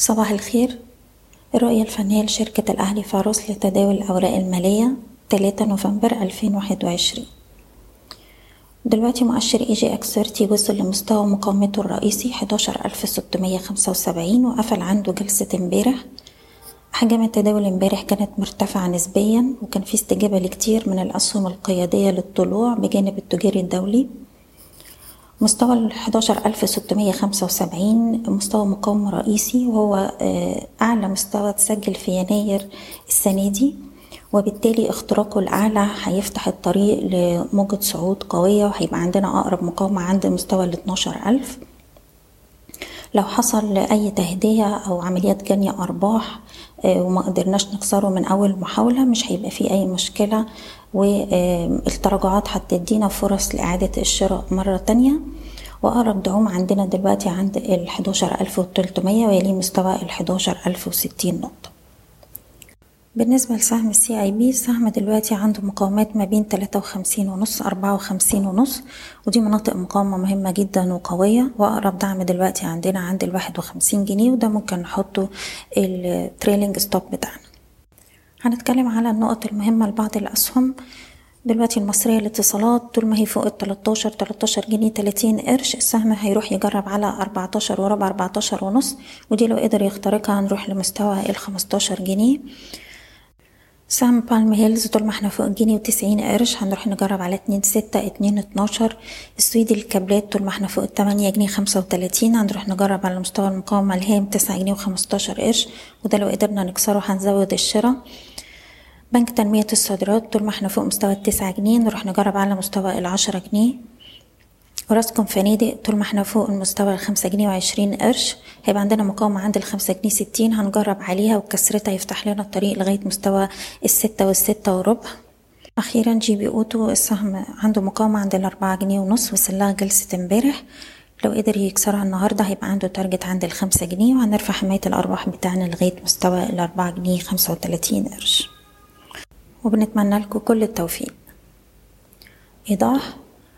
صباح الخير. الرؤية الفنية لشركة الأهلي فاروس لتداول الأوراق المالية 3 نوفمبر 2021 دلوقتي مؤشر EGX 30 وصل لمستوى مقاومته الرئيسي 11675 وقفل عنده جلسة امبارح. أحجام التداول امبارح كانت مرتفعة نسبيا وكان في استجابة لكتير من الأسهم القيادية للطلوع بجانب التجاري الدولي. مستوى ال 11675 مستوى مقاومة رئيسي وهو أعلى مستوى تسجل في يناير السنة دي وبالتالي اختراقه الأعلى هيفتح الطريق لموجة صعود قوية وهيبقى عندنا أقرب مقاومة عند مستوى ال 12000 لو حصل أي تهدية أو عمليات جني أرباح وما قدرناش نكسره من أول محاولة مش هيبقى فيه أي مشكلة. والتراجعات هتدينا فرص لإعادة الشراء مرة تانية. وأقرب دعوم عندنا دلوقتي عند ال 11300 ويليه مستوى ال 11060 نقطة. بالنسبة لسهم ال CIB السهم دلوقتي عنده مقاومات ما بين تلاتة وخمسين ونص أربعة وخمسين ونص ودي مناطق مقاومة مهمة جدا وقوية وأقرب دعم دلوقتي عندنا عند الواحد وخمسين جنيه وده ممكن نحطه ال trailing stop بتاعنا. هنتكلم على النقط المهمة لبعض الأسهم. دلوقتي المصرية للاتصالات طول ما هي فوق ال 13 13 جنيه 30 قرش السهم هيروح يجرب على 14 وربع 14 ونص ودي لو قدر يخترقها هنروح لمستوى ال 15 جنيه. سهم بالم هيلز طول ما إحنا فوق جنيه وتسعين قرش هنروح نجرب على اتنين ستة اتنين اتناشر. السويدي الكابلات طول ما إحنا فوق التمانية جنيه خمسة وتلاتين هنروح نجرب على مستوى المقاومة الهام تسعة جنيه وخمستاشر قرش وده لو قدرنا نكسره هنزود الشراء. بنك تنمية الصادرات طول ما إحنا فوق مستوى التسعة جنيه نروح نجرب على مستوى العشرة جنيه. أوراسكم فنادق طول ما إحنا فوق المستوى الخمسة جنيه وعشرين قرش. هيبقى عندنا مقاومة عند الخمسة جنيه ستين. هنجرب عليها وكسرتها يفتح لنا الطريق لغاية مستوى الستة والستة وربع. أخيرا جي بي أوتو السهم عنده مقاومة عند الأربعة جنيه ونص وصلها جلسة امبارح. لو قدر يكسرها النهاردة هيبقى عنده تارجت عند الخمسة جنيه. وهنرفع حماية الأرباح بتاعنا لغاية مستوى الأربعة جنيه خمسة وتلاتين قرش. وبنتمنى لكم كل التوفيق. إيضاح.